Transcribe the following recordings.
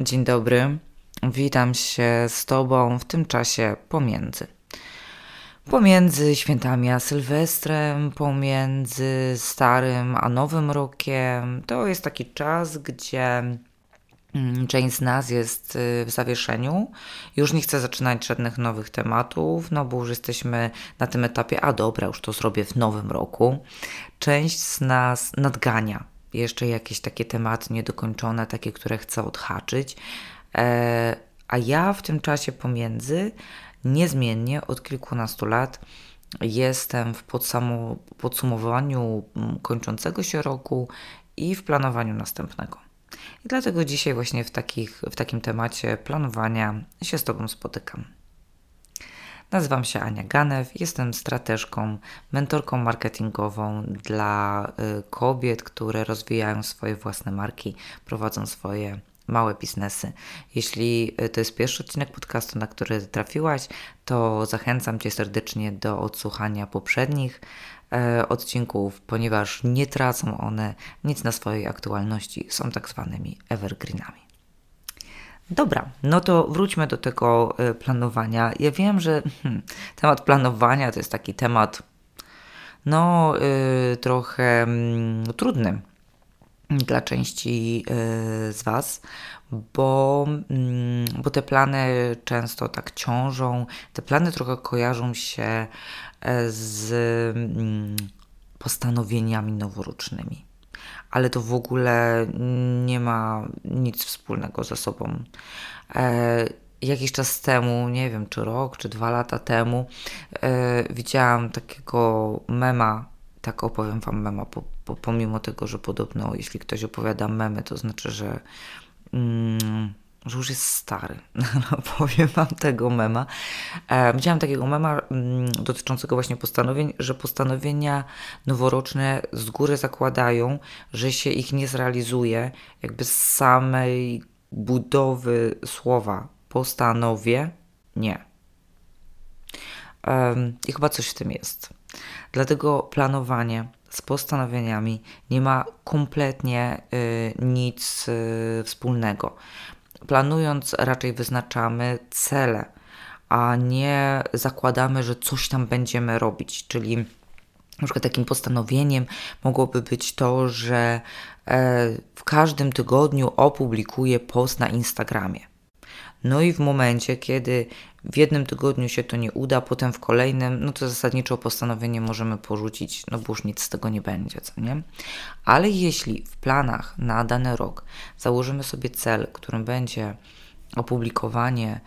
Dzień dobry. Witam się z Tobą w tym czasie pomiędzy. Pomiędzy świętami a Sylwestrem, pomiędzy Starym a Nowym Rokiem. To jest taki czas, gdzie mm, część z nas jest y, w zawieszeniu. Już nie chcę zaczynać żadnych nowych tematów, no bo już jesteśmy na tym etapie, a dobra, już to zrobię w nowym roku. Część z nas nadgania jeszcze jakieś takie tematy niedokończone, takie, które chcę odhaczyć. E, a ja w tym czasie pomiędzy niezmiennie od kilkunastu lat jestem w podsumowaniu mm, kończącego się roku i w planowaniu następnego. I dlatego dzisiaj właśnie w, takich, w takim temacie planowania się z Tobą spotykam. Nazywam się Ania Ganew, jestem strateżką, mentorką marketingową dla y, kobiet, które rozwijają swoje własne marki, prowadzą swoje małe biznesy. Jeśli y, to jest pierwszy odcinek podcastu, na który trafiłaś, to zachęcam Cię serdecznie do odsłuchania poprzednich e, odcinków, ponieważ nie tracą one nic na swojej aktualności, są tak zwanymi evergreenami. Dobra, no to wróćmy do tego y, planowania. Ja wiem, że hmm, temat planowania to jest taki temat, no, y, trochę y, trudny dla części y, z Was, bo, mm, bo te plany często tak ciążą. Te plany trochę kojarzą się e, z mm, postanowieniami noworocznymi ale to w ogóle nie ma nic wspólnego ze sobą. E, jakiś czas temu, nie wiem czy rok, czy dwa lata temu, e, widziałam takiego mema, tak opowiem Wam mema, po, po, pomimo tego, że podobno jeśli ktoś opowiada memy, to znaczy, że. Mm, że już jest stary. No, powiem wam tego mema. E, widziałam takiego mema mm, dotyczącego właśnie postanowień, że postanowienia noworoczne z góry zakładają, że się ich nie zrealizuje, jakby z samej budowy słowa postanowię, nie. I chyba coś w tym jest. Dlatego planowanie z postanowieniami nie ma kompletnie y, nic y, wspólnego. Planując raczej wyznaczamy cele, a nie zakładamy, że coś tam będziemy robić, czyli na przykład takim postanowieniem mogłoby być to, że e, w każdym tygodniu opublikuję post na Instagramie. No i w momencie, kiedy w jednym tygodniu się to nie uda, potem w kolejnym, no to zasadniczo postanowienie możemy porzucić, no bo już nic z tego nie będzie, co nie? Ale jeśli w planach na dany rok założymy sobie cel, którym będzie opublikowanie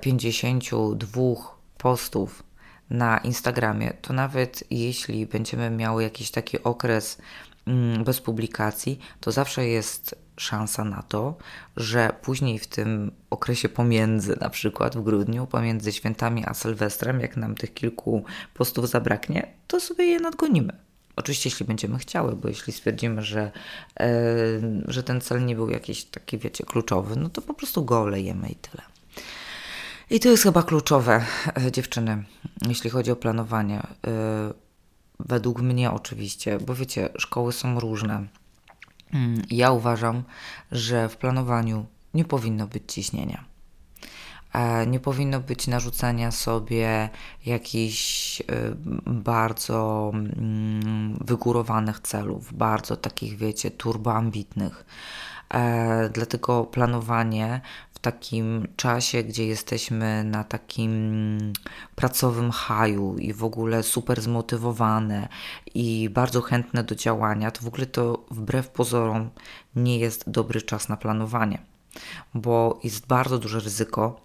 52 e, postów na Instagramie, to nawet jeśli będziemy miały jakiś taki okres mm, bez publikacji, to zawsze jest szansa na to, że później w tym okresie pomiędzy, na przykład w grudniu, pomiędzy świętami a Sylwestrem, jak nam tych kilku postów zabraknie, to sobie je nadgonimy. Oczywiście, jeśli będziemy chciały, bo jeśli stwierdzimy, że, e, że ten cel nie był jakiś taki, wiecie, kluczowy, no to po prostu go olejemy i tyle. I to jest chyba kluczowe, e, dziewczyny, jeśli chodzi o planowanie. E, według mnie oczywiście, bo wiecie, szkoły są różne ja uważam, że w planowaniu nie powinno być ciśnienia. E, nie powinno być narzucania sobie jakichś y, bardzo mm, wygórowanych celów, bardzo takich, wiecie, turboambitnych. E, dlatego planowanie w takim czasie, gdzie jesteśmy na takim pracowym haju i w ogóle super zmotywowane i bardzo chętne do działania, to w ogóle to wbrew pozorom nie jest dobry czas na planowanie, bo jest bardzo duże ryzyko,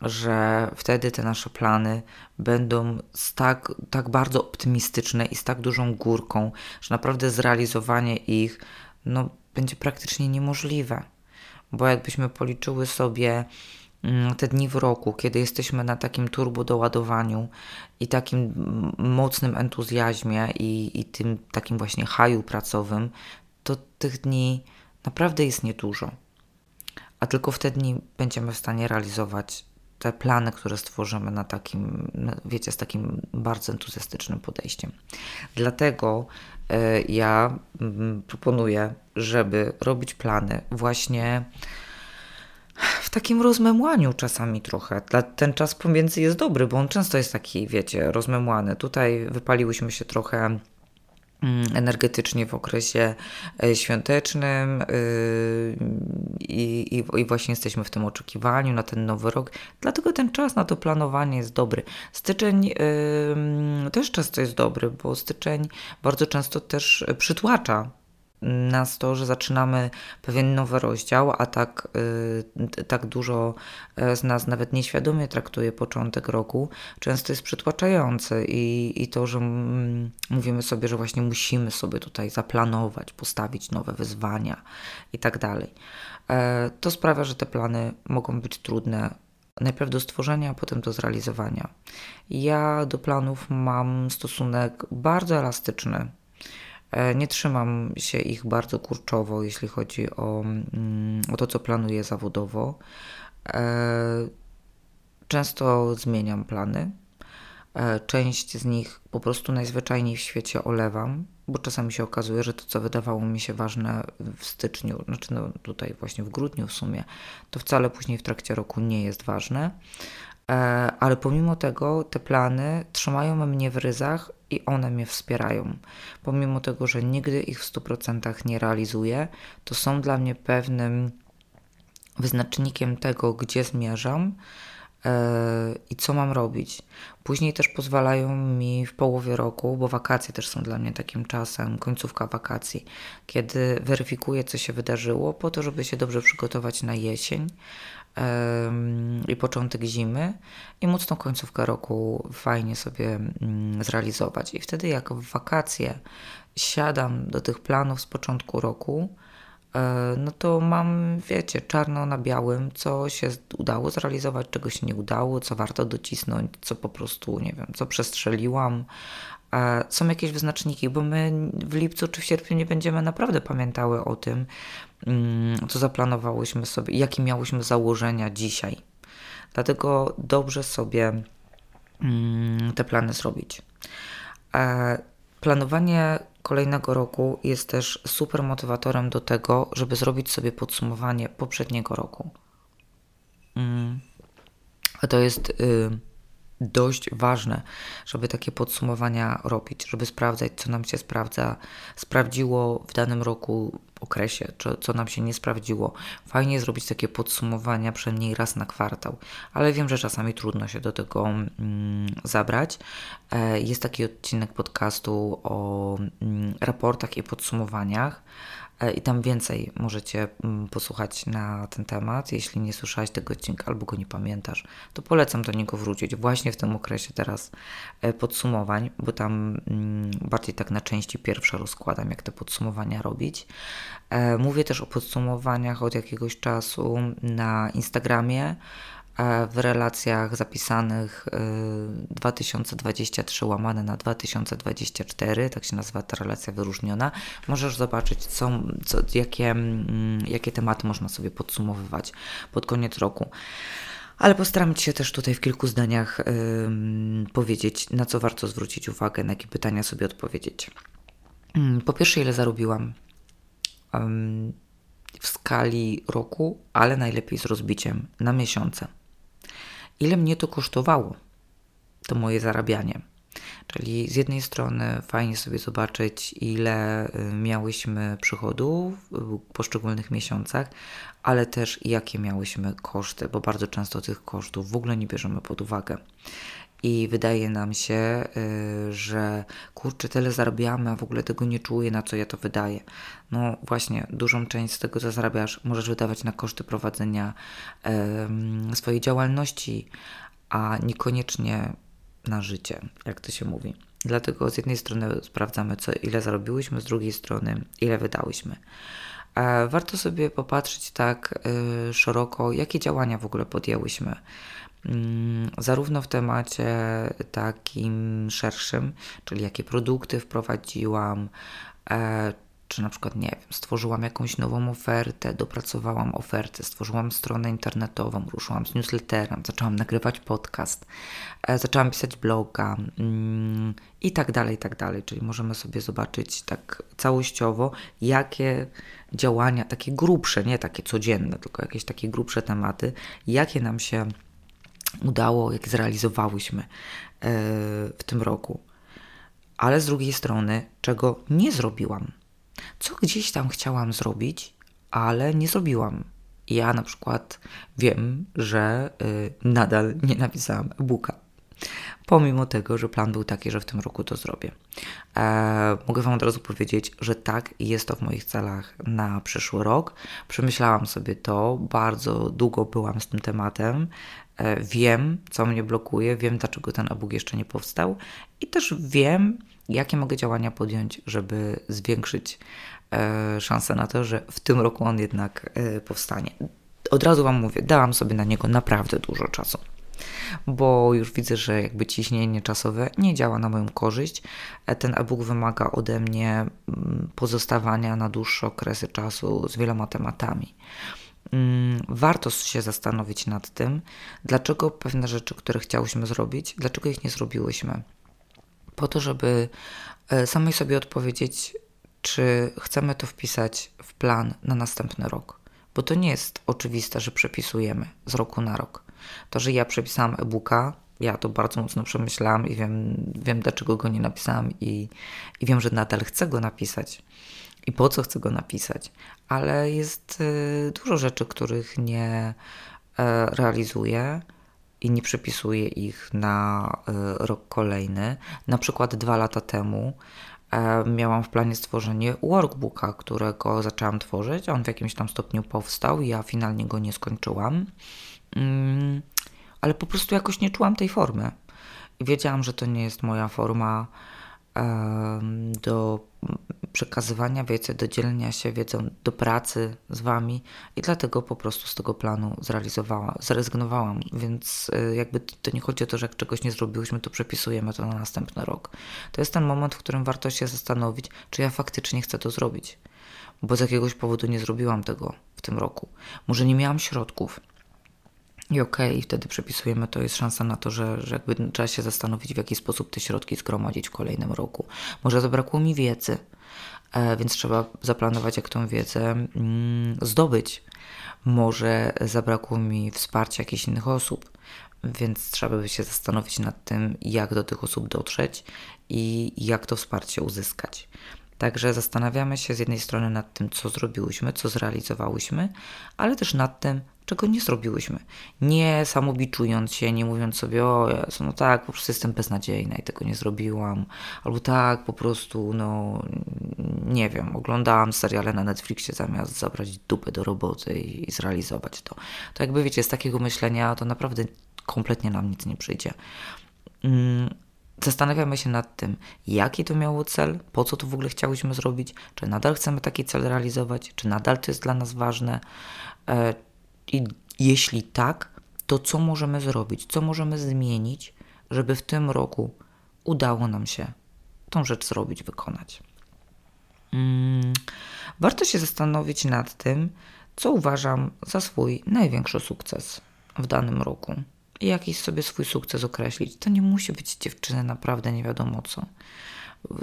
że wtedy te nasze plany będą tak, tak bardzo optymistyczne i z tak dużą górką, że naprawdę zrealizowanie ich no, będzie praktycznie niemożliwe. Bo jakbyśmy policzyły sobie mm, te dni w roku, kiedy jesteśmy na takim turbo doładowaniu i takim mocnym entuzjazmie i, i tym takim właśnie haju pracowym, to tych dni naprawdę jest niedużo. A tylko wtedy będziemy w stanie realizować te plany, które stworzymy na takim, wiecie, z takim bardzo entuzjastycznym podejściem. Dlatego y, ja y, proponuję, żeby robić plany właśnie takim rozmemłaniu czasami trochę. Ten czas pomiędzy jest dobry, bo on często jest taki, wiecie, rozmemłany. Tutaj wypaliłyśmy się trochę Mm, energetycznie w okresie e, świątecznym y, i, i, i, właśnie jesteśmy w tym oczekiwaniu na ten nowy rok. Dlatego ten czas na to planowanie jest dobry. Styczeń też często jest dobry, bo styczeń bardzo często też przytłacza nas to, że zaczynamy pewien nowy rozdział, a tak, y, tak dużo e, z nas nawet nieświadomie traktuje początek roku, często jest przytłaczający i, i to, że mówimy sobie, że właśnie musimy sobie tutaj zaplanować, postawić nowe wyzwania i tak dalej. E, to sprawia, że te plany mogą być trudne najpierw do stworzenia, a potem do zrealizowania. Ja do planów mam stosunek bardzo elastyczny. E, nie trzymam się ich bardzo kurczowo, jeśli chodzi o, mm, o to, co planuję zawodowo. E, często zmieniam plany. E, część z nich po prostu najzwyczajniej w świecie olewam, bo czasami się okazuje, że to, co wydawało mi się ważne w styczniu, znaczy no tutaj właśnie w grudniu w sumie, to wcale później w trakcie roku nie jest ważne. Ale pomimo tego te plany trzymają mnie w ryzach i one mnie wspierają. Pomimo tego, że nigdy ich w 100% nie realizuję, to są dla mnie pewnym wyznacznikiem tego, gdzie zmierzam yy, i co mam robić. Później też pozwalają mi w połowie roku, bo wakacje też są dla mnie takim czasem, końcówka wakacji, kiedy weryfikuję, co się wydarzyło, po to, żeby się dobrze przygotować na jesień, i początek zimy i móc tą końcówkę roku fajnie sobie mm, zrealizować. I wtedy jak w wakacje siadam do tych planów z początku roku, e, no to mam, wiecie, czarno na białym, co się udało zrealizować, czego się nie udało, co warto docisnąć, co po prostu, nie wiem, co przestrzeliłam, są jakieś wyznaczniki, bo my w lipcu czy w sierpniu nie będziemy naprawdę pamiętały o tym, mm, co zaplanowałyśmy sobie, jakie miałyśmy założenia dzisiaj. Dlatego dobrze sobie mm, te plany zrobić. Planowanie kolejnego roku jest też super motywatorem do tego, żeby zrobić sobie podsumowanie poprzedniego roku. Mm. A to jest y, dość ważne, żeby takie podsumowania robić, żeby sprawdzać, co nam się sprawdza, sprawdziło w danym roku, okresie, czy, co nam się nie sprawdziło. Fajnie zrobić takie podsumowania przynajmniej raz na kwartał, ale wiem, że czasami trudno się do tego mm, zabrać. E, jest taki odcinek podcastu o mm, raportach i podsumowaniach. E, i tam więcej możecie mm, posłuchać na ten temat. Jeśli nie słyszałeś tego odcinka albo go nie pamiętasz, to polecam do niego wrócić właśnie w tym okresie teraz e, podsumowań, bo tam mm, bardziej tak na części pierwsze rozkładam, jak te podsumowania robić. E, mówię też o podsumowaniach od jakiegoś czasu na Instagramie w relacjach zapisanych 2023 y, łamane na 2024, tak się nazywa ta relacja wyróżniona, możesz zobaczyć, co, co, jakie, mm, jakie tematy można sobie podsumowywać pod koniec roku. Ale postaram się też tutaj w kilku zdaniach yy, powiedzieć, na co warto zwrócić uwagę, na jakie pytania sobie odpowiedzieć. Yy, po pierwsze, ile zarobiłam yy, w skali roku, ale najlepiej z rozbiciem na miesiące ile mnie to kosztowało, to moje zarabianie. Czyli z jednej strony fajnie sobie zobaczyć, ile y, miałyśmy przychodów w poszczególnych miesiącach, ale też jakie miałyśmy koszty, bo bardzo często tych kosztów w ogóle nie bierzemy pod uwagę i wydaje nam się, y, że kurczę, tyle zarabiamy, a w ogóle tego nie czuję, na co ja to wydaję. No właśnie, dużą część z tego, co zarabiasz, możesz wydawać na koszty prowadzenia swojej działalności, a niekoniecznie na życie, jak to się mówi. Dlatego z jednej strony sprawdzamy, co, ile zarobiłyśmy, z drugiej strony, ile wydałyśmy. E, warto sobie popatrzeć tak y, szeroko, jakie działania w ogóle podjęłyśmy. Mm, zarówno w temacie takim szerszym, czyli jakie produkty wprowadziłam, e, czy na przykład, nie wiem, stworzyłam jakąś nową ofertę, dopracowałam ofertę, stworzyłam stronę internetową, ruszyłam z newsletterem, zaczęłam nagrywać podcast, e, zaczęłam pisać bloga mm, i tak dalej, i tak dalej. Czyli możemy sobie zobaczyć tak całościowo, jakie działania, takie grubsze, nie takie codzienne, tylko jakieś takie grubsze tematy, jakie nam się udało, jak zrealizowałyśmy e, w tym roku. Ale z drugiej strony, czego nie zrobiłam, co gdzieś tam chciałam zrobić, ale nie zrobiłam. Ja na przykład wiem, że y, nadal nie napisałam e-booka. Pomimo tego, że plan był taki, że w tym roku to zrobię. E, mogę Wam od razu powiedzieć, że tak, jest to w moich celach na przyszły rok. Przemyślałam sobie to, bardzo długo byłam z tym tematem. E, wiem, co mnie blokuje, wiem, dlaczego ten e-book jeszcze nie powstał i też wiem, jakie mogę działania podjąć, żeby zwiększyć e, szanse na to, że w tym roku on jednak e, powstanie. Od razu Wam mówię, dałam sobie na niego naprawdę dużo czasu bo już widzę, że jakby ciśnienie czasowe nie działa na moją korzyść. Ten e-book wymaga ode mnie mm, pozostawania na dłuższe okresy czasu z wieloma tematami. Mm, warto się zastanowić nad tym, dlaczego pewne rzeczy, które chciałyśmy zrobić, dlaczego ich nie zrobiłyśmy po to, żeby e, samej sobie odpowiedzieć, czy chcemy to wpisać w plan na następny rok. Bo to nie jest oczywiste, że przepisujemy z roku na rok. To, że ja przepisałam e-booka, ja to bardzo mocno przemyślałam i wiem, wiem dlaczego go nie napisałam i, i wiem, że nadal chcę go napisać i po co chcę go napisać, ale jest y, dużo rzeczy, których nie y, realizuję i nie przepisuję ich na e, rok kolejny. Na przykład dwa lata temu e, miałam w planie stworzenie workbooka, którego zaczęłam tworzyć. On w jakimś tam stopniu powstał, ja finalnie go nie skończyłam, mm, ale po prostu jakoś nie czułam tej formy. Wiedziałam, że to nie jest moja forma do przekazywania wiedzy, do dzielenia się wiedzą, do pracy z Wami i dlatego po prostu z tego planu zrealizowałam, zrezygnowałam, więc y, jakby to nie chodzi o to, że jak czegoś nie zrobiłyśmy, to przepisujemy to na następny rok. To jest ten moment, w którym warto się zastanowić, czy ja faktycznie chcę to zrobić, bo z jakiegoś powodu nie zrobiłam tego w tym roku. Może nie miałam środków, i okej, okay, wtedy przepisujemy, to jest szansa na to, że, że jakby trzeba się zastanowić, w jaki sposób te środki zgromadzić w kolejnym roku. Może zabrakło mi wiedzy, e, więc trzeba zaplanować, jak tą wiedzę mm, zdobyć. Może zabrakło mi wsparcia jakichś innych osób, więc trzeba by się zastanowić nad tym, jak do tych osób dotrzeć i jak to wsparcie uzyskać. Także zastanawiamy się z jednej strony nad tym, co zrobiłyśmy, co zrealizowałyśmy, ale też nad tym, czego nie zrobiłyśmy. Nie samobiczując się, nie mówiąc sobie, o Jezu, no tak, po prostu jestem beznadziejna i tego nie zrobiłam, albo tak, po prostu, no nie wiem, oglądałam seriale na Netflixie zamiast zabrać dupę do roboty i, i zrealizować to. To jakby wiecie, z takiego myślenia to naprawdę kompletnie nam nic nie przyjdzie. Mm, zastanawiamy się nad tym, jaki to miało cel, po co to w ogóle chciałyśmy zrobić, czy nadal chcemy taki cel realizować, czy nadal to jest dla nas ważne, e, i jeśli tak, to co możemy zrobić, co możemy zmienić, żeby w tym roku udało nam się tą rzecz zrobić, wykonać. Hmm. Warto się zastanowić nad tym, co uważam za swój największy sukces w danym roku. I jakiś sobie swój sukces określić. To nie musi być dziewczyny naprawdę nie wiadomo co.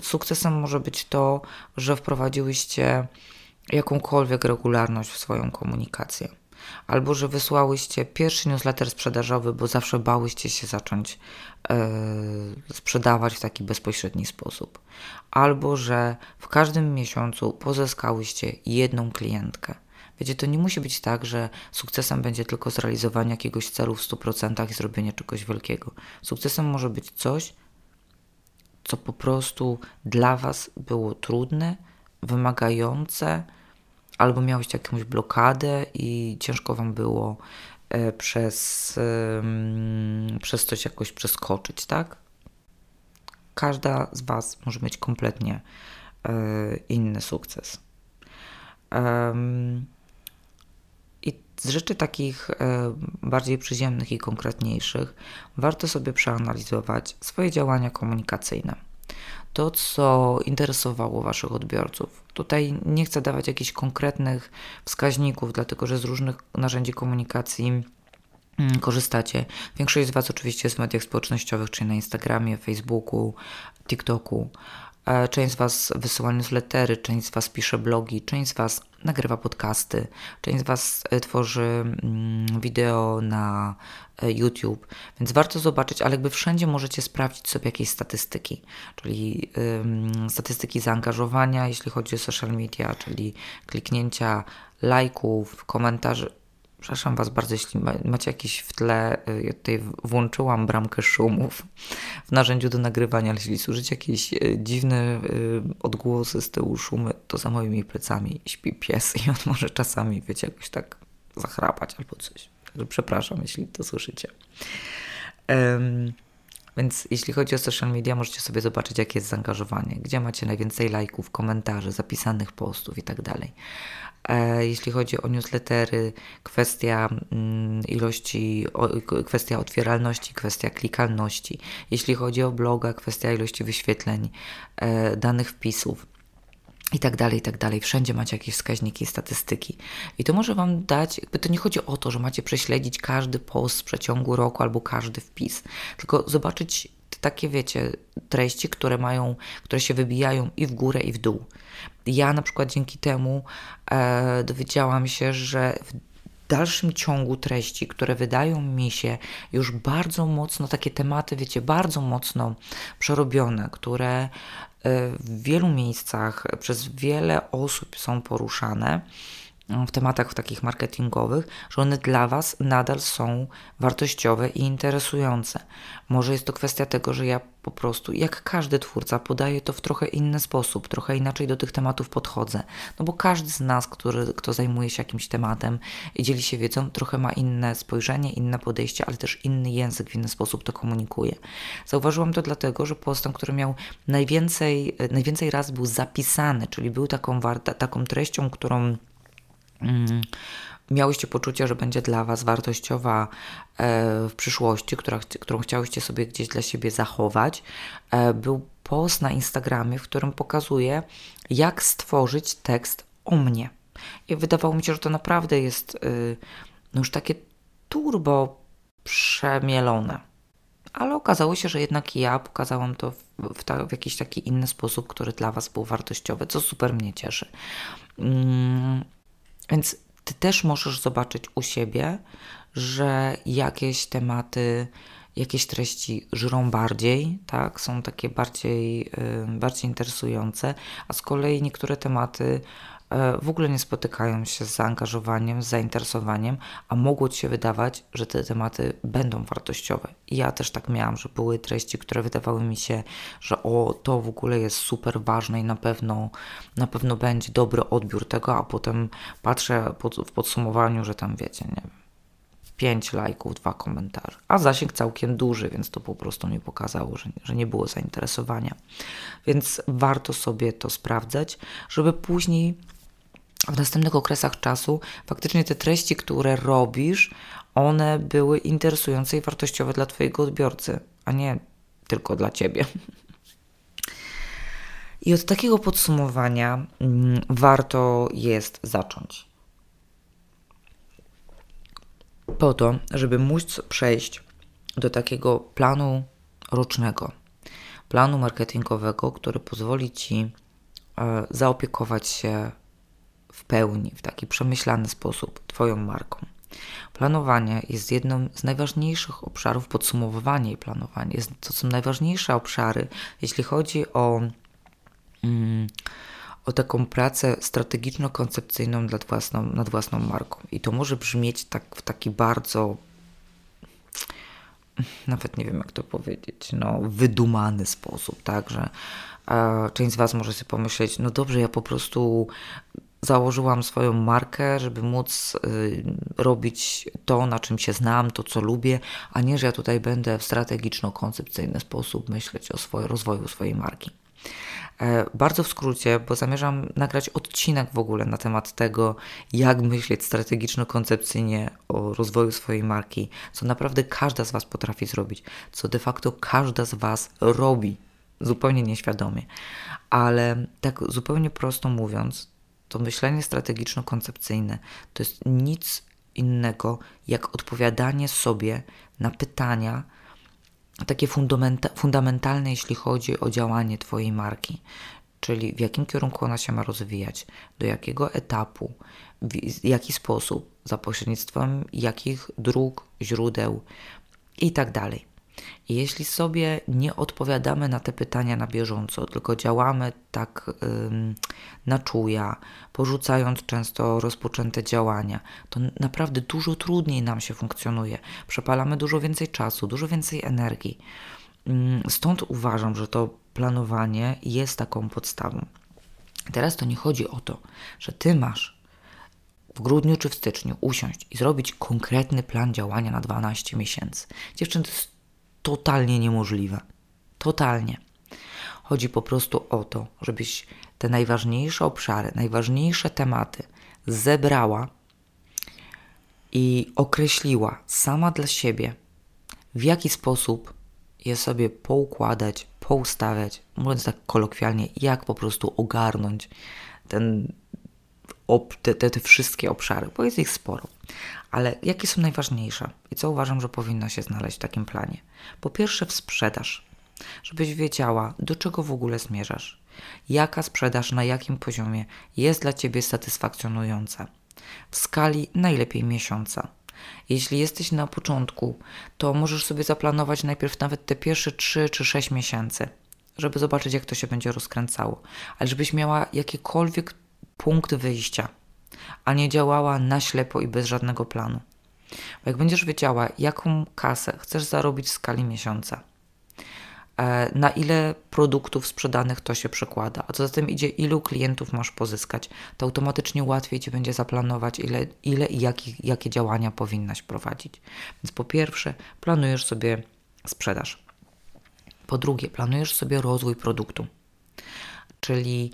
Sukcesem może być to, że wprowadziłyście jakąkolwiek regularność w swoją komunikację albo że wysłałyście pierwszy newsletter sprzedażowy, bo zawsze bałyście się zacząć e, sprzedawać w taki bezpośredni sposób, albo że w każdym miesiącu pozyskałyście jedną klientkę. Wiecie, to nie musi być tak, że sukcesem będzie tylko zrealizowanie jakiegoś celu w 100% i zrobienie czegoś wielkiego. Sukcesem może być coś, co po prostu dla Was było trudne, wymagające, albo miałeś jakąś blokadę i ciężko wam było e, przez, przez coś jakoś przeskoczyć, tak? Każda z Was może mieć kompletnie e, inny sukces. I z rzeczy takich e, bardziej przyziemnych i konkretniejszych warto sobie przeanalizować swoje działania komunikacyjne. To, co interesowało Waszych odbiorców. Tutaj nie chcę dawać jakichś konkretnych wskaźników, dlatego że z różnych narzędzi komunikacji mm, korzystacie. Większość z Was oczywiście jest w mediach społecznościowych, czyli na Instagramie, Facebooku, TikToku. E, część z Was wysyła newslettery, część z Was pisze blogi, część z Was nagrywa podcasty, część z Was e, tworzy mm, wideo na e, YouTube, więc warto zobaczyć, ale jakby wszędzie możecie sprawdzić sobie jakieś statystyki, czyli statystyki zaangażowania, jeśli chodzi o social media, czyli kliknięcia, lajków, komentarzy Przepraszam Was bardzo, jeśli macie jakieś w tle, y, ja tutaj włączyłam bramkę szumów w narzędziu do nagrywania, ale jeśli słyszycie jakieś y, dziwne y, odgłosy z tyłu szumy, to za moimi plecami śpi pies i on może czasami, wiecie, jakoś tak zachrapać albo coś. Także przepraszam, jeśli to słyszycie. Um, więc jeśli chodzi o social media, możecie sobie zobaczyć, jakie jest zaangażowanie, gdzie macie najwięcej lajków, komentarzy, zapisanych postów i tak dalej. Jeśli chodzi o newslettery, kwestia mm, ilości, kwestia otwieralności, kwestia klikalności. Jeśli chodzi o bloga, kwestia ilości wyświetleń, e, danych wpisów i tak dalej, i tak dalej. Wszędzie macie jakieś wskaźniki, statystyki. I to może Wam dać, jakby to nie chodzi o to, że macie prześledzić każdy post w przeciągu roku albo każdy wpis, tylko zobaczyć takie, wiecie, treści, które mają, które się wybijają i w górę, i w dół. Ja na przykład dzięki temu e, dowiedziałam się, że w dalszym ciągu treści, które wydają mi się już bardzo mocno, takie tematy, wiecie, bardzo mocno przerobione, które e, w wielu miejscach przez wiele osób są poruszane, w tematach takich marketingowych, że one dla Was nadal są wartościowe i interesujące. Może jest to kwestia tego, że ja po prostu, jak każdy twórca, podaję to w trochę inny sposób, trochę inaczej do tych tematów podchodzę. No bo każdy z nas, który, kto zajmuje się jakimś tematem i dzieli się wiedzą, trochę ma inne spojrzenie, inne podejście, ale też inny język, w inny sposób to komunikuje. Zauważyłam to dlatego, że postem, który miał najwięcej, najwięcej raz był zapisany, czyli był taką, warta, taką treścią, którą miałyście poczucie, że będzie dla Was wartościowa e, w przyszłości, która, którą chciałyście sobie gdzieś dla siebie zachować, e, był post na Instagramie, w którym pokazuje, jak stworzyć tekst o mnie. I wydawało mi się, że to naprawdę jest y, no już takie turbo przemielone. Ale okazało się, że jednak ja pokazałam to w, w, w jakiś taki inny sposób, który dla Was był wartościowy, co super mnie cieszy. Mm, więc ty też możesz zobaczyć u siebie, że jakieś tematy, jakieś treści żrą bardziej, tak, są takie bardziej, bardziej interesujące, a z kolei niektóre tematy w ogóle nie spotykają się z zaangażowaniem, z zainteresowaniem, a mogło ci się wydawać, że te tematy będą wartościowe. I ja też tak miałam, że były treści, które wydawały mi się, że o, to w ogóle jest super ważne i na pewno, na pewno będzie dobry odbiór tego, a potem patrzę pod, w podsumowaniu, że tam wiecie, nie wiem, 5 lajków, dwa komentarze, a zasięg całkiem duży, więc to po prostu mi pokazało, że, że nie było zainteresowania. Więc warto sobie to sprawdzać, żeby później w następnych okresach czasu faktycznie te treści, które robisz, one były interesujące i wartościowe dla Twojego odbiorcy, a nie tylko dla Ciebie. I od takiego podsumowania mm, warto jest zacząć. Po to, żeby móc przejść do takiego planu rocznego, planu marketingowego, który pozwoli Ci e, zaopiekować się w pełni, w taki przemyślany sposób Twoją marką. Planowanie jest jednym z najważniejszych obszarów, podsumowywanie i planowanie jest, to są najważniejsze obszary, jeśli chodzi o, mm, o taką pracę strategiczno-koncepcyjną nad własną, nad własną marką. I to może brzmieć tak w taki bardzo nawet nie wiem jak to powiedzieć, no wydumany sposób, tak, że e, część z Was może sobie pomyśleć, no dobrze, ja po prostu założyłam swoją markę, żeby móc y, robić to, na czym się znam, to, co lubię, a nie, że ja tutaj będę w strategiczno-koncepcyjny sposób myśleć o swoim rozwoju swojej marki. E, bardzo w skrócie, bo zamierzam nagrać odcinek w ogóle na temat tego, jak myśleć strategiczno-koncepcyjnie o rozwoju swojej marki, co naprawdę każda z Was potrafi zrobić, co de facto każda z Was robi zupełnie nieświadomie. Ale tak zupełnie prosto mówiąc, to myślenie strategiczno-koncepcyjne to jest nic innego jak odpowiadanie sobie na pytania takie fundamenta fundamentalne, jeśli chodzi o działanie Twojej marki. Czyli w jakim kierunku ona się ma rozwijać, do jakiego etapu, w jaki sposób, za pośrednictwem jakich dróg, źródeł i tak. I jeśli sobie nie odpowiadamy na te pytania na bieżąco, tylko działamy tak ym, na czuja, porzucając często rozpoczęte działania, to naprawdę dużo trudniej nam się funkcjonuje. Przepalamy dużo więcej czasu, dużo więcej energii. Ym, stąd uważam, że to planowanie jest taką podstawą. Teraz to nie chodzi o to, że ty masz w grudniu czy w styczniu usiąść i zrobić konkretny plan działania na 12 miesięcy. Dziewczyny, to jest totalnie niemożliwe. Totalnie. Chodzi po prostu o to, żebyś te najważniejsze obszary, najważniejsze tematy zebrała i określiła sama dla siebie, w jaki sposób je sobie poukładać, poustawiać, mówiąc tak kolokwialnie, jak po prostu ogarnąć ten, te, te, te wszystkie obszary, bo jest ich sporo. Ale jakie są najważniejsze i co uważam, że powinno się znaleźć w takim planie? Po pierwsze, w sprzedaż, żebyś wiedziała, do czego w ogóle zmierzasz, jaka sprzedaż na jakim poziomie jest dla ciebie satysfakcjonująca, w skali najlepiej miesiąca. Jeśli jesteś na początku, to możesz sobie zaplanować najpierw nawet te pierwsze 3 czy 6 miesięcy, żeby zobaczyć, jak to się będzie rozkręcało, ale żebyś miała jakikolwiek punkt wyjścia a nie działała na ślepo i bez żadnego planu. Bo jak będziesz wiedziała, jaką kasę chcesz zarobić w skali miesiąca, e, na ile produktów sprzedanych to się przekłada, a co za tym idzie, ilu klientów masz pozyskać, to automatycznie łatwiej ci będzie zaplanować, ile, ile i jakie, jakie działania powinnaś prowadzić. Więc po pierwsze, planujesz sobie sprzedaż. Po drugie, planujesz sobie rozwój produktu, czyli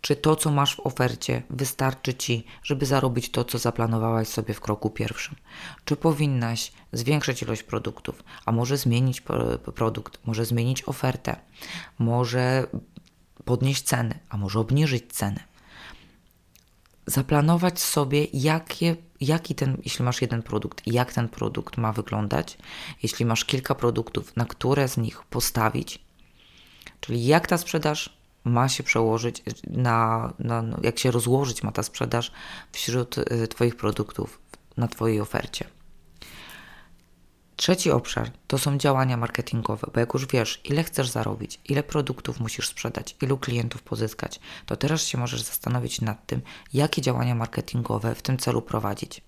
czy to, co masz w ofercie, wystarczy ci, żeby zarobić to, co zaplanowałaś sobie w kroku pierwszym? Czy powinnaś zwiększyć ilość produktów, a może zmienić produkt, może zmienić ofertę, może podnieść ceny, a może obniżyć ceny? Zaplanować sobie, jakie, jaki ten, jeśli masz jeden produkt, jak ten produkt ma wyglądać, jeśli masz kilka produktów, na które z nich postawić, czyli jak ta sprzedaż ma się przełożyć na, na, no, jak się rozłożyć ma ta sprzedaż wśród y, Twoich produktów na Twojej ofercie. Trzeci obszar to są działania marketingowe, bo jak już wiesz, ile chcesz zarobić, ile produktów musisz sprzedać, ilu klientów pozyskać, to teraz się możesz zastanowić nad tym, jakie działania marketingowe w tym celu prowadzić.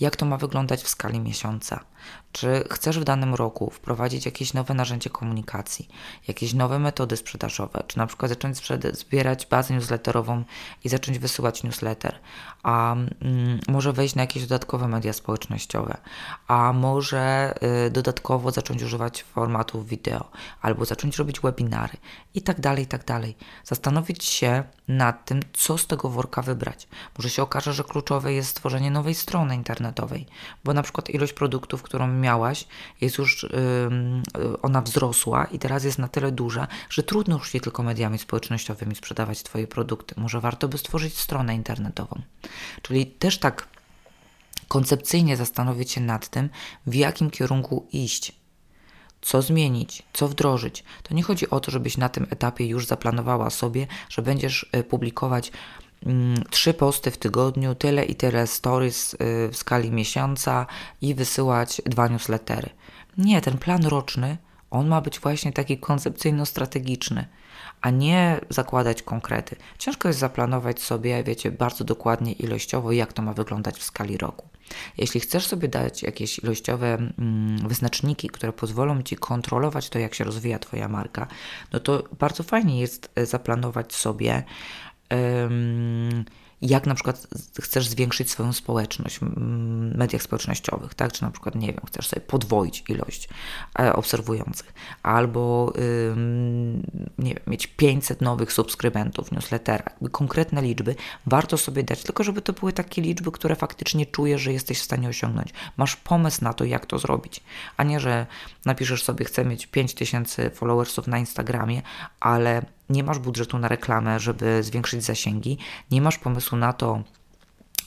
Jak to ma wyglądać w skali miesiąca? Czy chcesz w danym roku wprowadzić jakieś nowe narzędzie komunikacji, jakieś nowe metody sprzedażowe, czy na przykład zacząć zbierać bazę newsletterową i zacząć wysyłać newsletter, a mm, może wejść na jakieś dodatkowe media społecznościowe, a może y, dodatkowo zacząć używać formatów wideo, albo zacząć robić webinary? I tak dalej, i tak dalej. Zastanowić się nad tym, co z tego worka wybrać. Może się okaże, że kluczowe jest stworzenie nowej strony internetowej, bo na przykład ilość produktów, którą miałaś, jest już, yy, ona wzrosła i teraz jest na tyle duża, że trudno już nie tylko mediami społecznościowymi sprzedawać Twoje produkty. Może warto by stworzyć stronę internetową. Czyli też tak koncepcyjnie zastanowić się nad tym, w jakim kierunku iść co zmienić, co wdrożyć. To nie chodzi o to, żebyś na tym etapie już zaplanowała sobie, że będziesz y, publikować trzy posty w tygodniu, tyle i tyle stories y, w skali miesiąca i wysyłać dwa newslettery. Nie, ten plan roczny, on ma być właśnie taki koncepcyjno-strategiczny, a nie zakładać konkrety. Ciężko jest zaplanować sobie, wiecie, bardzo dokładnie ilościowo, jak to ma wyglądać w skali roku. Jeśli chcesz sobie dać jakieś ilościowe mm, wyznaczniki, które pozwolą Ci kontrolować to, jak się rozwija Twoja marka, no to bardzo fajnie jest e, zaplanować sobie jak na przykład chcesz zwiększyć swoją społeczność w mediach społecznościowych, tak? Czy na przykład, nie wiem, chcesz sobie podwoić ilość e, obserwujących, albo nie wiem, mieć 500 nowych subskrybentów w newsletterach, konkretne liczby, warto sobie dać, tylko żeby to były takie liczby, które faktycznie czujesz, że jesteś w stanie osiągnąć. Masz pomysł na to, jak to zrobić, a nie, że napiszesz sobie, chcę mieć 5000 followersów na Instagramie, ale nie masz budżetu na reklamę, żeby zwiększyć zasięgi, nie masz pomysłu na to,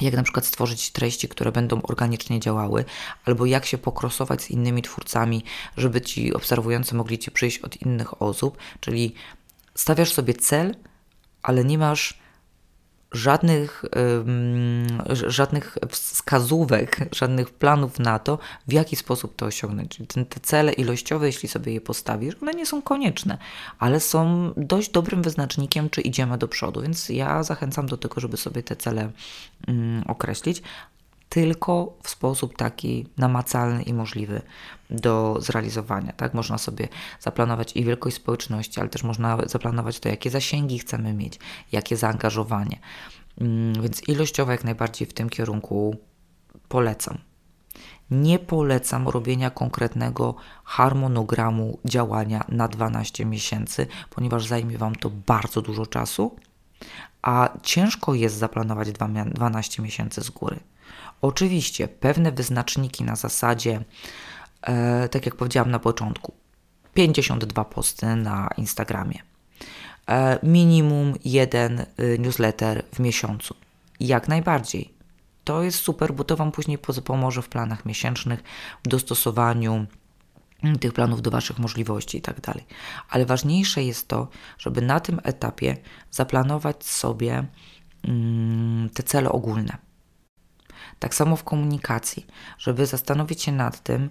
jak na przykład stworzyć treści, które będą organicznie działały, albo jak się pokrosować z innymi twórcami, żeby ci obserwujący mogli ci przyjść od innych osób, czyli stawiasz sobie cel, ale nie masz żadnych, żadnych wskazówek, żadnych planów na to, w jaki sposób to osiągnąć. Czyli te cele ilościowe, jeśli sobie je postawisz, one nie są konieczne, ale są dość dobrym wyznacznikiem, czy idziemy do przodu. Więc ja zachęcam do tego, żeby sobie te cele określić, tylko w sposób taki namacalny i możliwy do zrealizowania. Tak? Można sobie zaplanować i wielkość społeczności, ale też można zaplanować to, jakie zasięgi chcemy mieć, jakie zaangażowanie. Mm, więc ilościowo jak najbardziej w tym kierunku polecam. Nie polecam robienia konkretnego harmonogramu działania na 12 miesięcy, ponieważ zajmie Wam to bardzo dużo czasu, a ciężko jest zaplanować 12 miesięcy z góry. Oczywiście pewne wyznaczniki na zasadzie, e, tak jak powiedziałam na początku, 52 posty na Instagramie, e, minimum jeden y, newsletter w miesiącu. Jak najbardziej. To jest super, bo to Wam później pomoże w planach miesięcznych, w dostosowaniu mm, tych planów do Waszych możliwości i tak dalej. Ale ważniejsze jest to, żeby na tym etapie zaplanować sobie mm, te cele ogólne. Tak samo w komunikacji, żeby zastanowić się nad tym,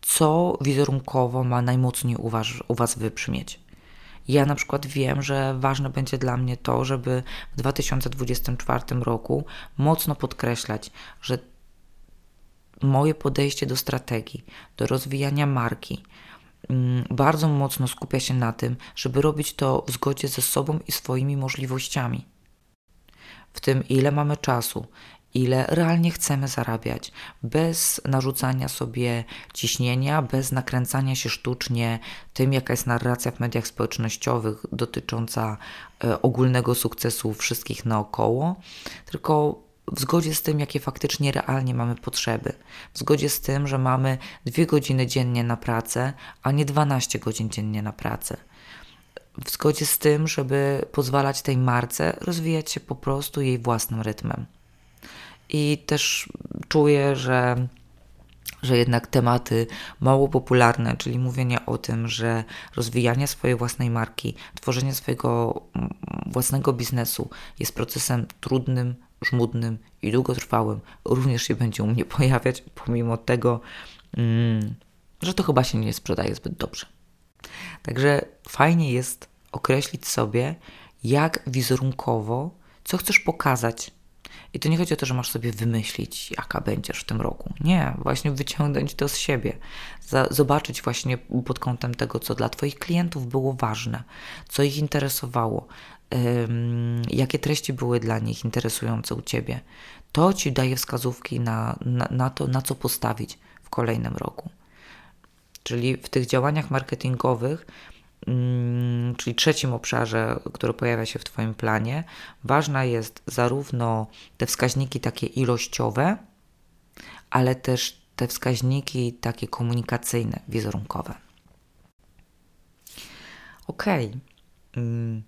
co wizerunkowo ma najmocniej u was, u was wybrzmieć. Ja na przykład wiem, że ważne będzie dla mnie to, żeby w 2024 roku mocno podkreślać, że moje podejście do strategii, do rozwijania marki, mm, bardzo mocno skupia się na tym, żeby robić to w zgodzie ze sobą i swoimi możliwościami. W tym, ile mamy czasu, ile realnie chcemy zarabiać, bez narzucania sobie ciśnienia, bez nakręcania się sztucznie tym, jaka jest narracja w mediach społecznościowych dotycząca e, ogólnego sukcesu wszystkich naokoło, tylko w zgodzie z tym, jakie faktycznie realnie mamy potrzeby, w zgodzie z tym, że mamy dwie godziny dziennie na pracę, a nie 12 godzin dziennie na pracę. W zgodzie z tym, żeby pozwalać tej marce rozwijać się po prostu jej własnym rytmem i też czuję, że że jednak tematy mało popularne, czyli mówienie o tym, że rozwijanie swojej własnej marki, tworzenie swojego mm, własnego biznesu jest procesem trudnym, żmudnym i długotrwałym, również się będzie u mnie pojawiać, pomimo tego, mm, że to chyba się nie sprzedaje zbyt dobrze. Także fajnie jest określić sobie, jak wizerunkowo, co chcesz pokazać i to nie chodzi o to, że masz sobie wymyślić, jaka będziesz w tym roku. Nie, właśnie wyciągnąć to z siebie, zobaczyć właśnie pod kątem tego, co dla Twoich klientów było ważne, co ich interesowało, jakie treści były dla nich interesujące u Ciebie. To Ci daje wskazówki na, na, na to, na co postawić w kolejnym roku. Czyli w tych działaniach marketingowych czyli trzecim obszarze, który pojawia się w Twoim planie, ważna jest zarówno te wskaźniki takie ilościowe, ale też te wskaźniki takie komunikacyjne, wizerunkowe. Ok. Mm,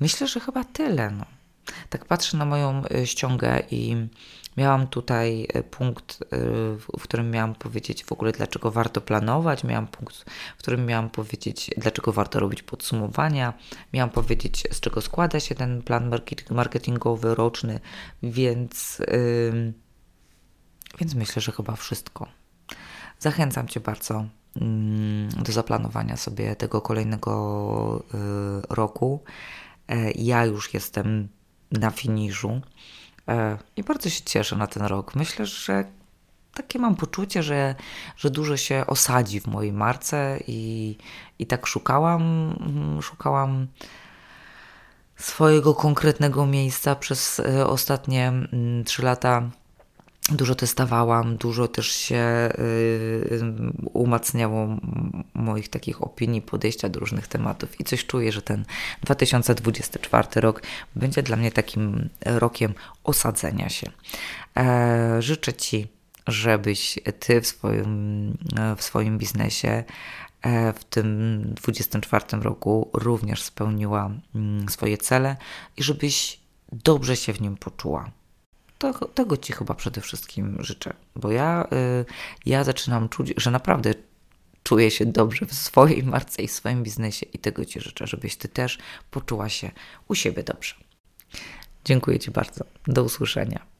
myślę, że chyba tyle. No. Tak patrzę na moją y, ściągę i Miałam tutaj e, punkt, e, w którym miałam powiedzieć w ogóle, dlaczego warto planować. Miałam punkt, w którym miałam powiedzieć, dlaczego warto robić podsumowania. Miałam powiedzieć, z czego składa się ten plan marketingowy roczny, więc, więc myślę, że chyba wszystko. Zachęcam Cię bardzo yy, do zaplanowania sobie tego kolejnego yy, roku. E, ja już jestem na finiszu. E, I bardzo się cieszę na ten rok. Myślę, że takie mam poczucie, że, że dużo się osadzi w mojej marce i, i tak szukałam, mm, szukałam swojego konkretnego miejsca przez e, ostatnie mm, trzy lata dużo testowałam, dużo też się y, umacniało moich takich opinii, podejścia do różnych tematów i coś czuję, że ten 2024 rok będzie dla mnie takim rokiem osadzenia się. E, życzę Ci, żebyś Ty w swoim, w swoim biznesie e, w tym 24 roku również spełniła mm, swoje cele i żebyś dobrze się w nim poczuła to, tego Ci chyba przede wszystkim życzę, bo ja, y, ja zaczynam czuć, że naprawdę czuję się dobrze w swojej marce i w swoim biznesie i tego Ci życzę, żebyś Ty też poczuła się u siebie dobrze. Dziękuję Ci bardzo. Do usłyszenia.